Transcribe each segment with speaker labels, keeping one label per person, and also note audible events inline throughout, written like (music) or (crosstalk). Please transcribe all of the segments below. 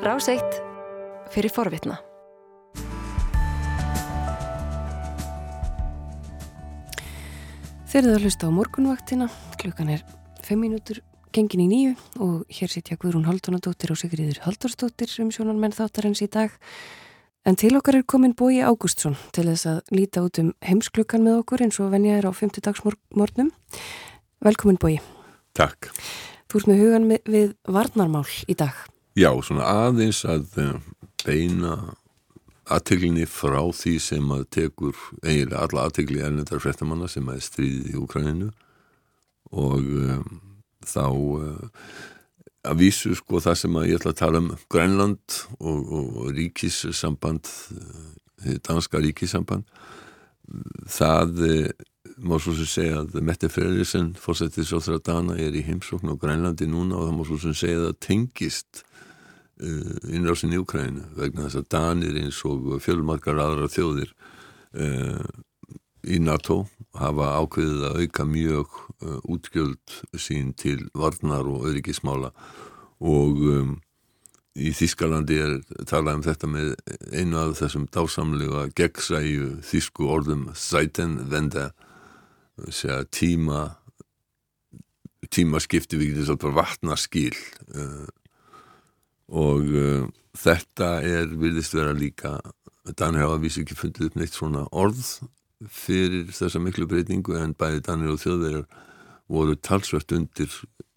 Speaker 1: Ráseitt fyrir forvitna.
Speaker 2: Þeir eru að hlusta á morgunvaktina, klukkan er 5 minútur gengin í nýju og hér sitja Guðrún Haldunadóttir og Sigriður Haldurstóttir um sjónanmenn þáttarins í dag. En til okkar er komin Bói Ágústsson til þess að líta út um heimsklukkan með okkur eins og venja er á 50 dagsmorgnum. Velkomin Bói.
Speaker 3: Takk.
Speaker 2: Þú ert með hugan við varnarmál í dag.
Speaker 3: Já, svona aðeins að eh, beina aðteglinni frá því sem að tekur eiginlega alla aðtegli erlendar frettamanna sem að stríðið í Ukræninu og um, þá uh, að vísu sko það sem að ég ætla að tala um Grænland og, og, ríkissamband danska ríkissamband það má svo sem segja að Mette Freyrísen fórsettis á þrjá dana er í heimsókn á Grænlandi núna og það má svo sem segja að það tengist innrásin í Ukrænu vegna þess að Danir eins og fjölmarkar aðra þjóðir uh, í NATO hafa ákveðið að auka mjög uh, útgjöld sín til varnar og öryggismála. Og um, í Þískalandi er talað um þetta með einu af þessum dásamlega gegnsæju þísku orðum Seitenwende tíma tímaskipti við getum svolítið vatnarskil uh, og uh, þetta er virðist vera líka Danir hafa vísi ekki fundið upp neitt svona orð fyrir þessa miklu breytingu en bæði Danir og þjóðverjar voru talsvært undir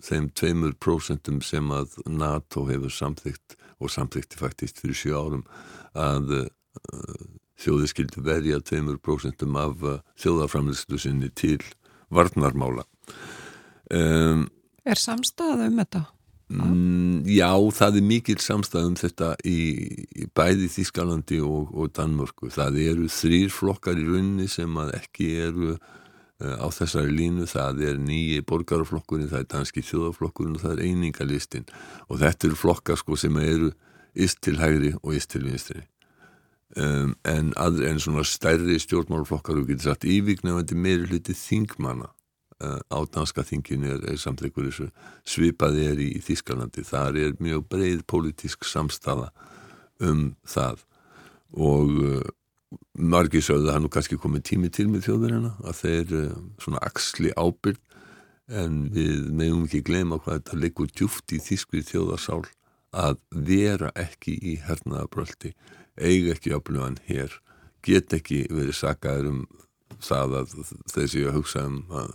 Speaker 3: þeim tveimur prósentum sem að NATO hefur samþygt og samþykti faktist fyrir sjö árum að uh, þjóði skildi verja tveimur prósentum af uh, þjóðaframlistu sinni til varnarmála
Speaker 4: um, Er samstæða um þetta?
Speaker 3: Mm, já, það er mikil samstæðum þetta í, í bæði Þískalandi og, og Danmörku. Það eru þrýr flokkar í rauninni sem ekki eru uh, á þessari línu. Það er nýji borgarflokkurinn, það er danski þjóðaflokkurinn og það er einingalistinn. Og þetta eru flokkar sko, sem eru ist til hægri og ist til vinstri. Um, en, en svona stærri stjórnmálflokkar og getur sagt ívíknefandi meiri hluti þingmanna á danska þinginu er, er samtleikur þessu. Svipaði er í, Þískalandi þar er mjög breið pólitísk samstafa um það. Og uh, margir sögðu að hann nú kannski komið tími til með þjóðverðina að þeir uh, svona axli ábyrg en við meðum ekki gleyma hvað þetta leikur djúft í Þískri þjóðarsál að vera ekki í hernaðabröldi eiga ekki ábyrgan hér get ekki verið sakaður um það að séu að hugsa um að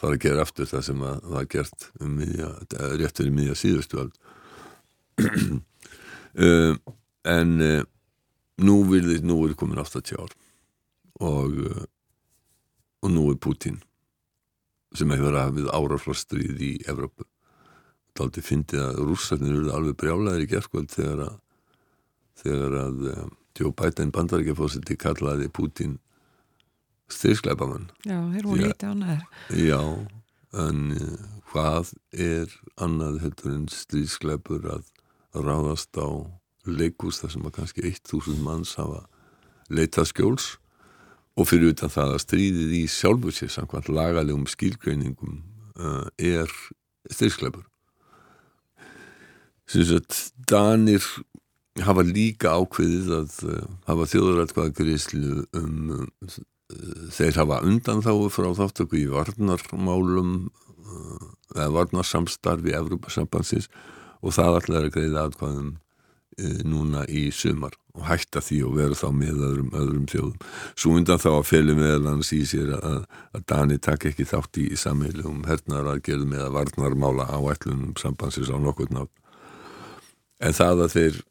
Speaker 3: fara að gera aftur það sem að var gert um miðja, réttur í miðja síðustu uh, (clears throat) en uh, nú vil nú er komin 80 ár og uh, og nú er Putin sem hefur hafið áraflastrið í Evrópu. Þá aldrei fyndið að rússarnir eru alveg brjálæðir í gerðkvöld þegar að þegar að Joe Biden bandarækjafósiti kallaði Putin styrskleipamann
Speaker 4: Já, þeir voru lítið ánæður
Speaker 3: Já, en uh, hvað er annað heldur en styrskleipur að ráðast á leikús þar sem að kannski 1000 manns hafa leitað skjóls? Og fyrir utan það að stríðið í sjálfur sér samkvæmt lagalegum skilgreiningum uh, er styrskleipur Sýnst að Danir hafa líka ákveðið að uh, hafa þjóðrætkvæða gríslu um þeir hafa undan þá frá þáttöku í varnarmálum eh, eða varnarsamstarfi Evrópasambansins og það allir er að greiða aðkvæðum e, núna í sumar og hætta því og vera þá með öðrum, öðrum þjóðum. Svo undan þá að feli meðalans í sér að, að Dani takk ekki þátt í, í samheilum hernar að gera með að varnarmála á ætlunum sambansins á nokkur nátt. En það að þeir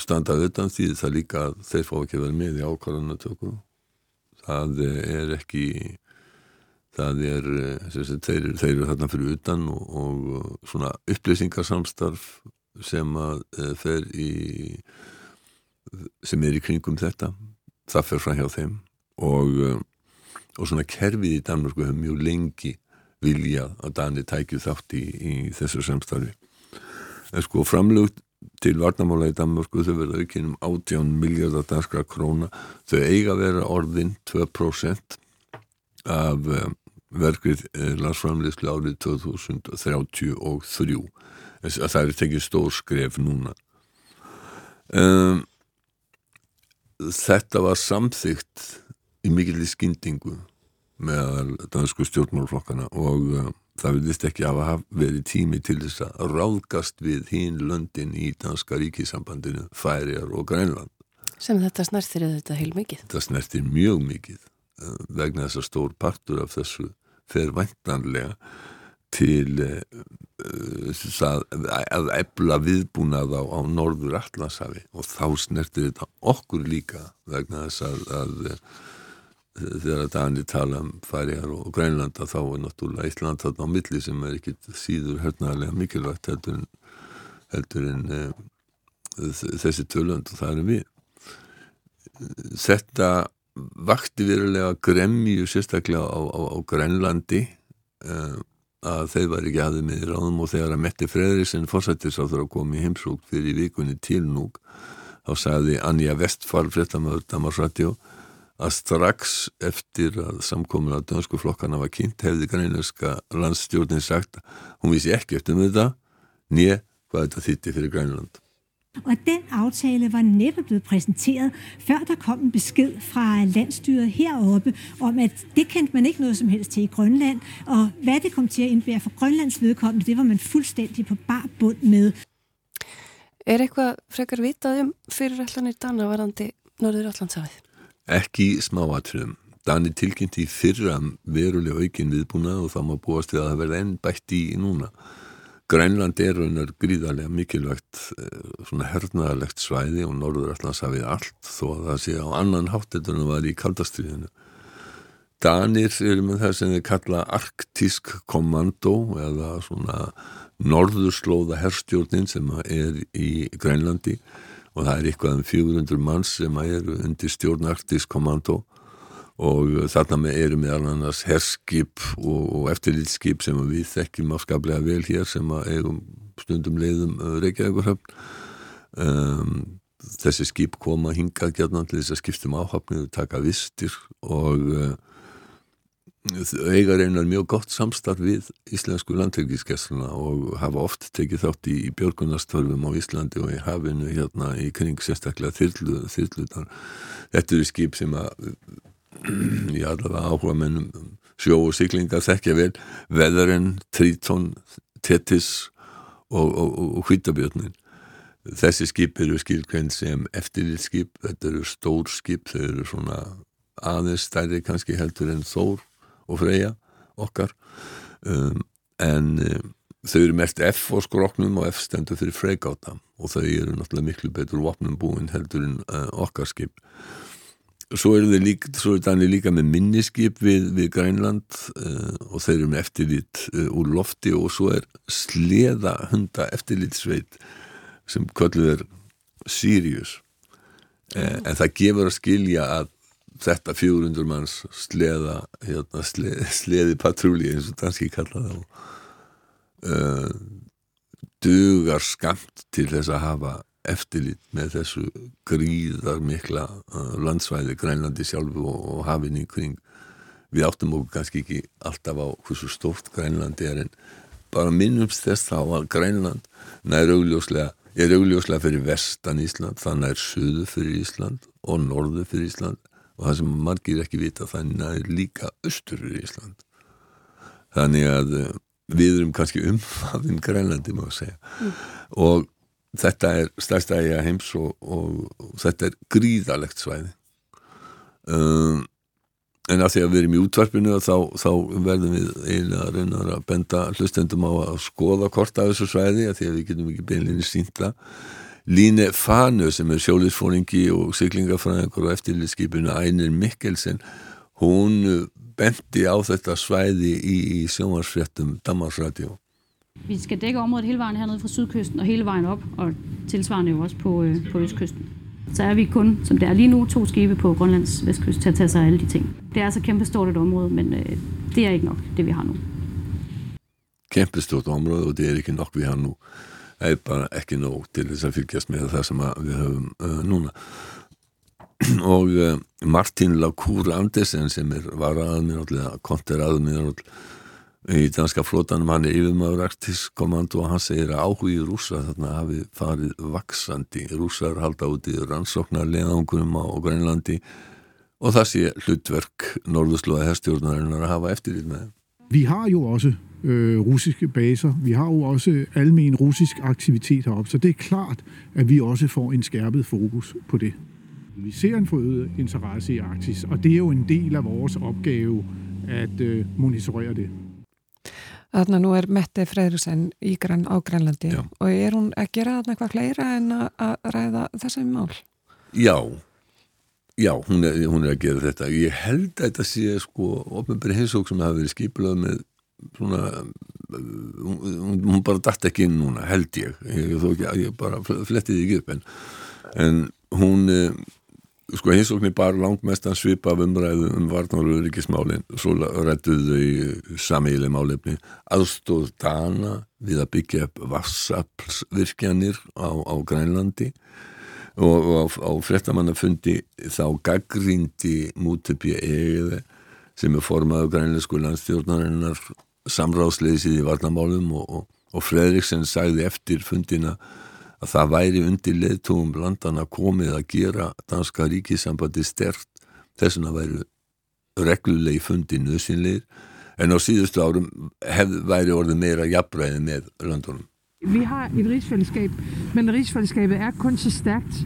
Speaker 3: standað utan því það líka að þeir fá ekki verið með í ákvarðanatöku það er ekki það er sagt, þeir, þeir eru þarna fyrir utan og, og svona upplýsingarsamstarf sem að eh, fer í sem er í kringum þetta það fer frá hjá þeim og, eh, og svona kerfið í Danmörku hefur mjög lengi viljað að Dani tækju þátt í, í þessu samstarfi. En sko framlugt til varnamála í Danmörku þau verða aukinum 18 miljardar danskra króna. Þau eiga að vera orðin 2% af eh, verkrið eh, landsframleyslu árið 2033 það er tekið stór skref núna. Um, þetta var samþygt í mikilvæg skyndingu með dansku stjórnmálflokkana og uh, það vilist ekki hafa verið tími til þess að ráðgast við hín löndin í danska ríkisambandinu Færiar og Grænland.
Speaker 2: Sem þetta snertir þetta heil mikið
Speaker 3: þetta snertir mjög mikið uh, vegna þess að stór partur af þessu fer væntanlega til uh, að, ebla viðbúnað á, á norður Allansafi og þá snertir þetta okkur líka vegna þess að, að þegar Danir tala um færiðar og grænlanda þá er náttúrulega eitt land þarna á milli sem er ekkit síður hörnaðarlega mikilvægt heldur en, heldur en e, þessi tölund og það er við. Þetta vakti verulega gremju sérstaklega á, á, á Grænlandi e, að þeir var ekki aðeins með ráðum og þegar að Metti Fredriksson fórsættis á þeirra að koma í heimsók fyrir vikunni til núg þá sagði Anja Vestfall fréttamaður Damarsratjó að strax eftir að samkomin að dönsku flokkana var kynnt hefði grænlænska landstjórnin sagt hún vissi ekki eftir um þetta nýja hvað þetta þýtti fyrir Grænland
Speaker 5: Og den aftale var netop blevet præsenteret, før der kom en besked fra landstyret heroppe om, at det kendte man ikke noget som helst til i Grønland, og hvad det kom til at indbære for Grønlands vedkommende, det var man fuldstændig på bar bund med.
Speaker 2: Er eitthvað frekar vitað um fyrirallanir Dana varandi Norður Allandshafið?
Speaker 3: Ekki smáatriðum. Dani tilkynnti í fyrra verulega aukin viðbúna og það má búast við að það verði enn bætt í núna. Grænland er raunar gríðarlega mikilvægt eh, svona hernaðarlegt svæði og Norður Allandshafið allt þó að það sé á annan háttetur en það var í kaldastriðinu. Danir eru með það sem þeir kalla arktísk kommando eða svona norðurslóða herstjórnin sem er í Grænlandi og það er eitthvað um 400 manns sem eru undir stjórn arktísk kommando og þarna með erum við alveg annars herskip og, og eftirlitskip sem við þekkjum afskaplega vel hér sem eigum stundum leiðum uh, Reykjavíkurhöfn. Um, þessi skip koma hingað gætnan til þess að skiptum áhafnið taka vistir og uh, eiga reynar mjög gott samstarf við íslensku landtökiskessluna og hafa oft tekið þátt í, í björgunastörfum á Íslandi og í hafinu hérna í kring sérstaklega þyrlu, þyrlutar þetta eru skip sem að ég allavega áhuga mennum sjó og syklinga þekkja vel veðurinn, trítón tettis og, og, og, og hvítabjörnin. Þessi skip eru skilkveinn sem eftirlitskip þetta eru stór skip þau eru svona aðeins stærri kannski heldur en Þór og Freyja okkar. Um, en um, þau eru mest F á skroknum og F stendur fyrir Freygáta og þau eru náttúrulega miklu betur vopnum búin heldur en uh, okkar skip. Svo eru þeir líka, svo er Danir líka með minniskip við, við Grænland uh, og þeir eru með eftirlit uh, úr lofti. Og svo er sleða hunda eftirlitsveit sem kvölluð er Sirius. Uh, en það gefur að skilja að þetta 400 manns sleða hérna, sleði, sleði patrúli eins og danski kalla það dugar skamt til þess að hafa eftirlit með þessu gríðar mikla uh, landsvæði Grænlandi sjálfu og, og hafinn í kring. Við áttum okkur kannski ekki alltaf á hversu stórt Grænlandi er en bara minnumst þess þá að Grænland nær augljóslega er augljóslega fyrir vestan Ísland þannig er söðu fyrir Ísland og norðu fyrir Ísland og það sem margir ekki vita þannig er líka austur fyrir Ísland. Þannig að uh, við erum kannski umhafinn Grænlandi má segja. Mm. og þetta er stærsta eiga heims og, og, og þetta er gríðalegt svæði. Um, en að því að við erum í útvarpinu þá, þá verðum við eiginlega að reyna að benda hlustendum á að skoða kort af þessu svæði að því að við getum ekki beinlinni sínta Líne Fanu sem er sjólisfóringi og syklingafræðingur og eftirlitskipinu Einir Mikkelsen hún bendi á þetta svæði í, í sjómarsfrettum Damarsradio
Speaker 6: Vi skal dække området hele vejen hernede fra sydkysten og hele vejen op, og tilsvarende jo også på, øh, på østkysten. Så er vi kun, som det er lige nu, to skibe på Grønlands vestkyst til at tage sig af alle de ting. Det er altså kæmpestort et område, men øh, det er ikke nok, det vi har nu.
Speaker 3: Kæmpestort område, og det er ikke nok, vi har nu. Er bara ekki nóg til þess að fylgjast með það sem við höfum uh, núna. (clears throat) og uh, Martin Lacour Andersen sem er varaðmiðnál, konter aðmiðnál í danska flótanum hann er yfirmaður arktisk kommando og hann segir að áhugi rúsa þarna hafi farið vaksandi rúsar halda út í rannsóknar leðangurum á Grænlandi og það sé hlutverk norðuslóða herstjórnarinnar að hafa eftirlit með
Speaker 7: Vi har jo også øh, russiske baser. Vi har jo også almen russisk aktivitet heroppe, så det er klart, at vi også får en skærpet fokus på det. Vi ser en forøget interesse i Arktis, og det er jo en del af vores opgave at øh, monitorere det.
Speaker 4: Þannig að nú er Mette Freyrusen í grann á Grænlandi Já. og er hún að gera þarna eitthvað fleira en að ræða þessum mál?
Speaker 3: Já, já, hún er, hún er að gera þetta. Ég held að þetta sé sko ofnbæri heimsók sem hafa verið skipilað með svona, hún, bara dætt ekki inn núna, held ég. Ég, ekki, ég bara flettiði ekki upp en, en hún sko hinsóknir bara langt mestan svipa af umræðu um varnar og öryggismálin. Svo rættuðu þau samíli málefni. Aðstóð dana við að byggja upp vassapsvirkjanir á, á Grænlandi. Og, og á, á frettamannafundi þá gaggrindi mútipja egiði sem er formað á grænleisku landstjórnarinnar samráðsleisið í varnamálum og, og, og Fredriksen sagði eftir fundina að það væri undir leðtúum landana komið að gera danska ríkisambandi stert þessuna væri reglulegi fundi nöðsynleir en á síðustu árum hef, væri orðið meira jafnræði með landunum.
Speaker 8: Vi har et rigsfællesskab, men rigsfællesskabet er kun så stærkt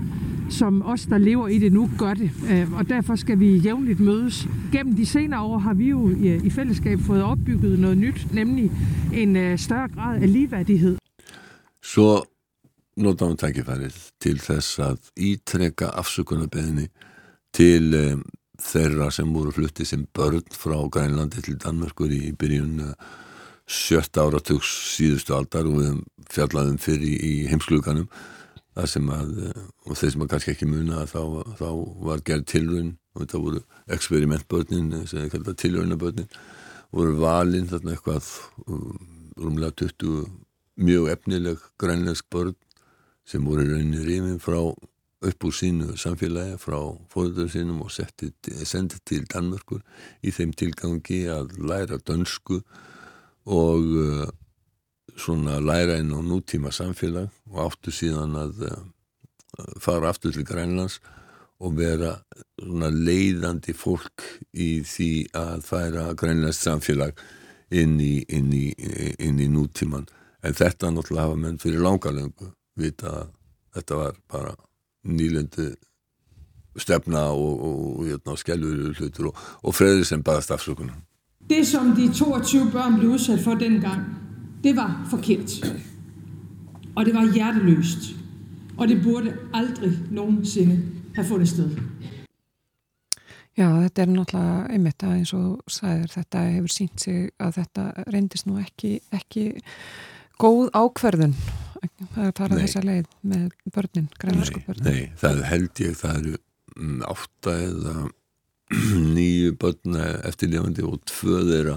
Speaker 8: som os, der lever i det nu, gør det. Øh, og derfor skal vi jævnligt mødes. Gennem de senere år har vi jo i fællesskab fået opbygget noget nyt, nemlig en øh, større grad af ligeværdighed.
Speaker 3: Så notaðum tækifærið til þess að ítreka afsökunarbeðinni til um, þeirra sem voru fluttið sem börn frá Grænlandi til Danmörkur í byrjun uh, sjötta áratugs síðustu aldar og við fjallaðum fyrir í heimskluganum það sem að, uh, og þeir sem að kannski ekki muna þá, þá var gerð tilröun og þetta voru experimentbörnin sem er kallað tilröunabörnin voru valinn þarna eitthvað um, rúmlega 20 mjög efnileg grænlensk börn sem voru rauninni rífin frá upp úr sínu samfélagi frá fóður sínum og sendið til Danmörkur í þeim tilgangi að læra dönsku og svona læra inn á nútíma samfélag og áttu síðan að uh, fara aftur til Grænlands og vera svona leiðandi fólk í því að færa Grænlands samfélag inn í, inn í, inn í nútíman en þetta náttúrulega hafa menn fyrir langalöngu vita að þetta var bara nýlendu stefna og, og, og hérna, skælur hlutur og, og Fredrik sem baðast afsökunar.
Speaker 8: Det som de 22 børn blev udsat for dengang, det var forkert. Og det var hjerteløst. Og det burde aldrei nogensinde have fundet sted.
Speaker 4: Já, þetta er náttúrulega einmitt að eins og sæður þetta hefur sínt sig að þetta reyndist nú ekki, ekki góð ákverðun að fara þessa leið með börnin, grænlösku börnin
Speaker 3: Nei, það held ég, það eru mm, átta eða (clears throat) nýju börn eftirlefandi og tvö þeirra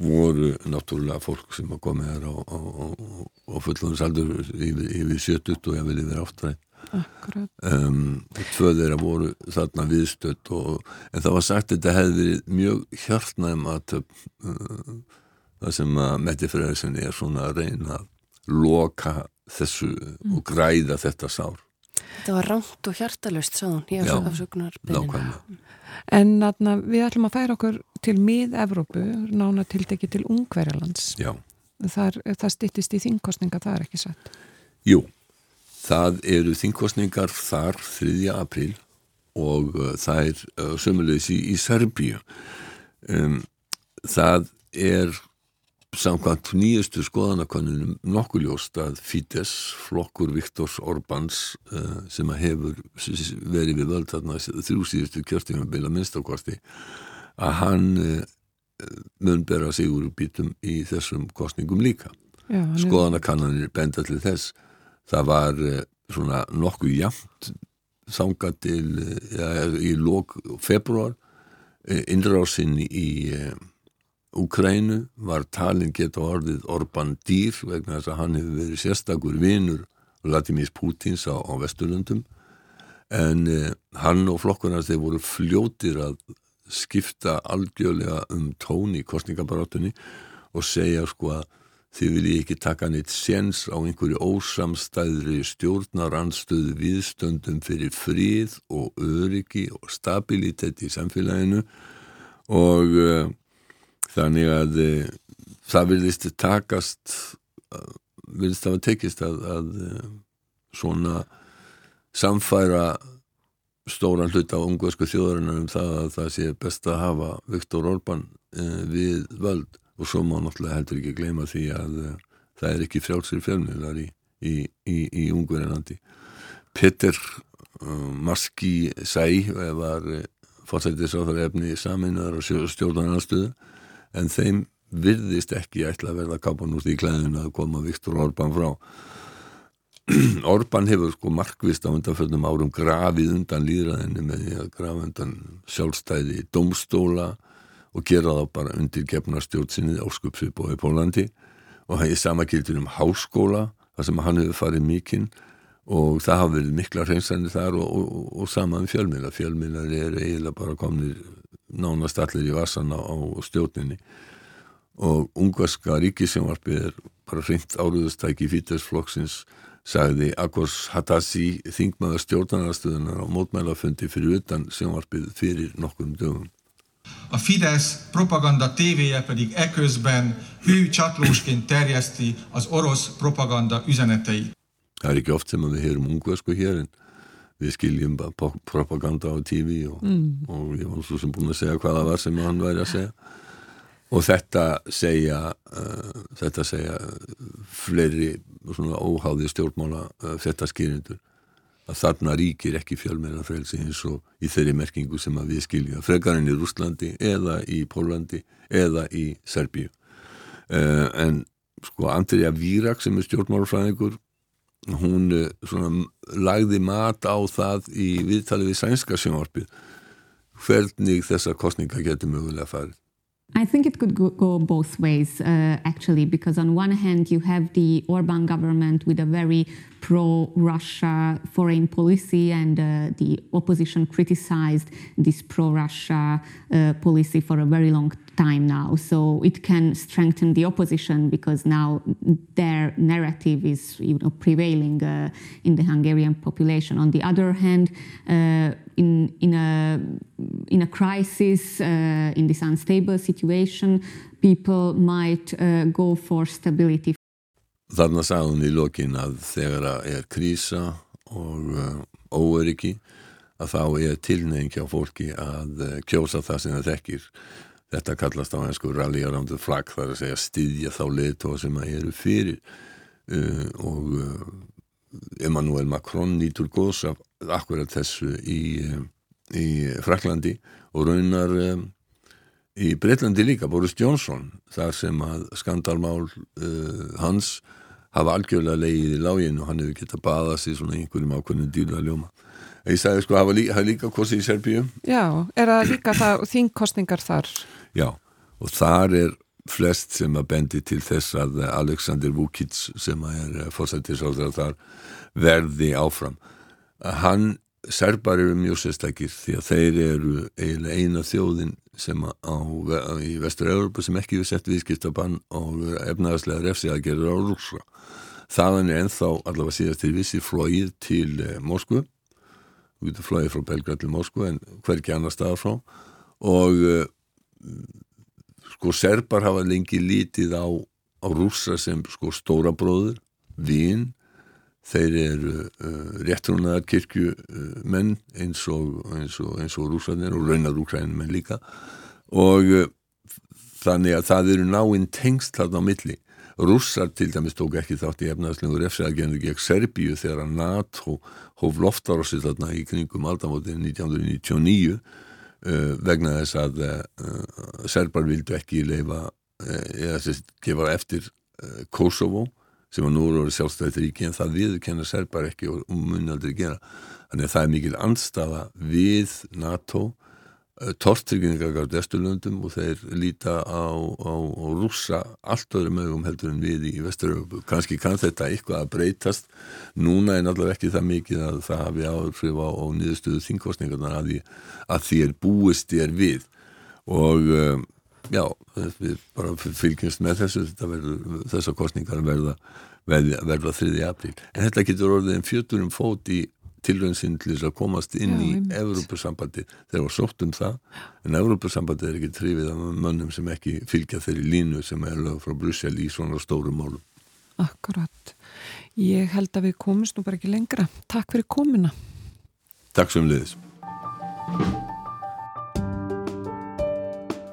Speaker 3: voru náttúrulega fólk sem að koma hér á, á, á, á fullóðinsaldur yfir, yfir 70 og ég vil yfir áttræð um, tvö þeirra voru þarna viðstött og, en það var sagt að þetta hefði verið mjög hjartnæm að uh, það sem að Metti Freyðarsen er svona að reyna að loka þessu mm. og græða þetta sár
Speaker 2: Þetta var ránt og hjartalust sá hún í afsökunarbyrjina
Speaker 4: En atna, við ætlum að færa okkur til mið-Evrópu, nána tildegi til Ungverjalands. Þar, það stittist í þingkostninga, það er ekki satt.
Speaker 3: Jú, það eru þingkostningar þar 3. apríl og uh, það er uh, sömulegis í, í Serbíu. Um, það er samkvæmt nýjustu skoðanakonunum nokkuljóst að Fídes, flokkur Viktors Orbáns uh, sem hefur verið við völd þarna þrjú síðustu kjörtingum bila minnstakosti að hann uh, mun bera sig úr bítum í þessum kostningum líka. Já, skoðanakananir benda til þess. Það var uh, svona nokkuð jamt þanga til ja, í lók februar innrásinn í Úkrænu var talin geta orðið Orban dýr vegna þess að hann hefur verið sérstakur vinur Vladimir Putins á, á Vesturlundum en eh, hann og flokkurnar þeir voru fljótir að skipta algjörlega um tón í kostningabarátunni og segja sko að þið viljið ekki taka neitt séns á einhverju ósamstæðri stjórnarandstöðu viðstöndum fyrir fríð og öryggi og stabilitet í samfélaginu. Og uh, þannig að uh, það vilist takast uh, vilist það að tekist að, að svona samfæra stóran hlut á ungversku þjóðarinnar um það að það sé best að hafa Viktor Orban við völd. Og svo má náttúrulega heldur ekki gleyma því að það er ekki frjálsir fjölmiðlar í, í, í, í Ungverðinandi Petter Marski Sæ var uh, fórsættisráþar efni saminuðar og stjórnarnarstöðu en þeim virðist ekki ætla að verða kapan út í klæðinu að koma Viktor Orban frá. (clears throat) Orban hefur sko markvist á undanföldum árum grafið undan líðræðinu með því að grafa undan sjálfstæði domstóla og gera þá bara undir gefnarstjórnsinnið áskupsvip og í Pólandi og það er sama kildur um háskóla þar sem hann hefur farið mikinn og það hafa verið mikla hreinsanir þar og, og, og, og sama um fjölmiðla. Fjölmiðlar er eiginlega bara komnir nánast allir í vasan á, á stjórninni og ungvarska ríkisjónvarpið er bara hreint áruðustæki fýtarsflokksins sagði Akos Hatasi þingmaður stjórnarnarstöðunar á mótmælafundi fyrir utan sjónvarpið fyrir nokkum dögum
Speaker 9: A Fidesz propaganda tévéje pedig eközben hű csatlósként terjeszti az orosz propaganda üzeneteit.
Speaker 3: Það er ekki oft sem við heyrum ungversku hér en við skiljum bara propaganda á TV og, mm. og ég var svo sem búin að segja hvaða var sem hann væri að segja. Og þetta segja uh, þetta segja fleiri svona óháði stjórnmála uh, þetta skýrindur að þarna ríkir ekki fjölmeira frelsi eins og í þeirri merkingu sem að við skilja frekarinn í Rúslandi eða í Pólandi eða í Serbíu. Uh, en sko Andrija Vírak sem er stjórnmálfræðingur hún uh, svona lagði mat á það í viðtalið við sænska sjónvarpið hvernig þessa kostninga getur mögulega farið.
Speaker 10: I think it could go, go both ways, uh, actually, because on one hand, you have the Orban government with a very pro Russia foreign policy, and uh, the opposition criticized this pro Russia uh, policy for a very long time now. So it can strengthen the opposition because now their narrative is you know, prevailing uh, in the Hungarian population. On the other hand, uh, in, in, a, in a crisis, uh, in this unstable situation, people might uh, go for stability.
Speaker 3: Þarna sagði hún í lokin að þegar er krísa og uh, óöryggi að þá er tilneying hjá fólki að uh, kjósa það sem það þekkir. Þetta kallast á einsku rally around the flag þar að segja styðja þá leðtóa sem að eru fyrir. Uh, og Emmanuel Macron nýtur góðs af akkurat þessu í, í Fraklandi og raunar um, í Breitlandi líka, Boris Johnson þar sem að skandalmál hans hafa algjörlega leiðið í lágin og hann hefur gett að baða sig svona einhverjum ákveðinu dýrða ljóma Ég sagði sko, hafa líka, líka kostið í Serbíu
Speaker 4: Já, er það líka þingkostningar þar?
Speaker 3: Já, og þar er flest sem að bendi til þess að Alexander Vukic sem er eh, fórsættisáður þar verði áfram. Hann, serbar eru mjög sérstakir því að þeir eru eiginlega eina þjóðin sem á, í vestur-Európa sem ekki við sett viðskiptabann og efnaðarslega refsi að gera á rúsa. Þaðan er enþá allavega síðast til vissi flóið til eh, Moskvu. Þú getur flóið frá Belgrad til Moskva en hver ekki annar staðar frá. Og uh, sko serbar hafa lengi lítið á, á rúsa sem sko stóra bróður vín þeir eru uh, réttrúnaðar kirkjumenn uh, eins og, og, og rúsanir og raunar úkrænum menn líka. Og uh, þannig að það eru náinn tengst þarna á milli. Rússar til dæmis tók ekki þátt í efnaðslengur refsiðagendu gegn Serbíu þegar NATO hóf loftar á sig þarna í kringum aldamótið 1999 uh, vegna þess að Serbar vildu ekki leifa eða sérst gefa eftir Kosovo sem var nú orðið sjálfstæðið ríki en það viðkenna Serbar ekki og munaldri gera. Þannig að það er mikil anstafa við NATO Eh, tortryggingar vesturlöndum og þeir líta á, á, á rúsa allt öðrum mögum heldur en við í vesturöfu kannski kann þetta eitthvað að breytast. Núna er náttúrulega ekki það mikið að það hafi áhrif á, á niðurstöðu þingkostningarnar að, að því er búist er við. Og uh, Já, við bara fylgjumst með þessu, verður, þessar kostningar verða, verða, verða 3. apríl. En þetta getur orðið en fjöturum fót í tilröðinsinn til þess að komast inn Já, í Evrópussambandi. Þeir var sótt um það, en Evrópussambandi er ekki trifið af mönnum sem ekki fylgja þeirri línu sem er lög frá Brussel í svona stórum málum.
Speaker 4: Akkurat. Ég held að við komumst nú bara ekki lengra. Takk fyrir komuna.
Speaker 3: Takk sem leiðis.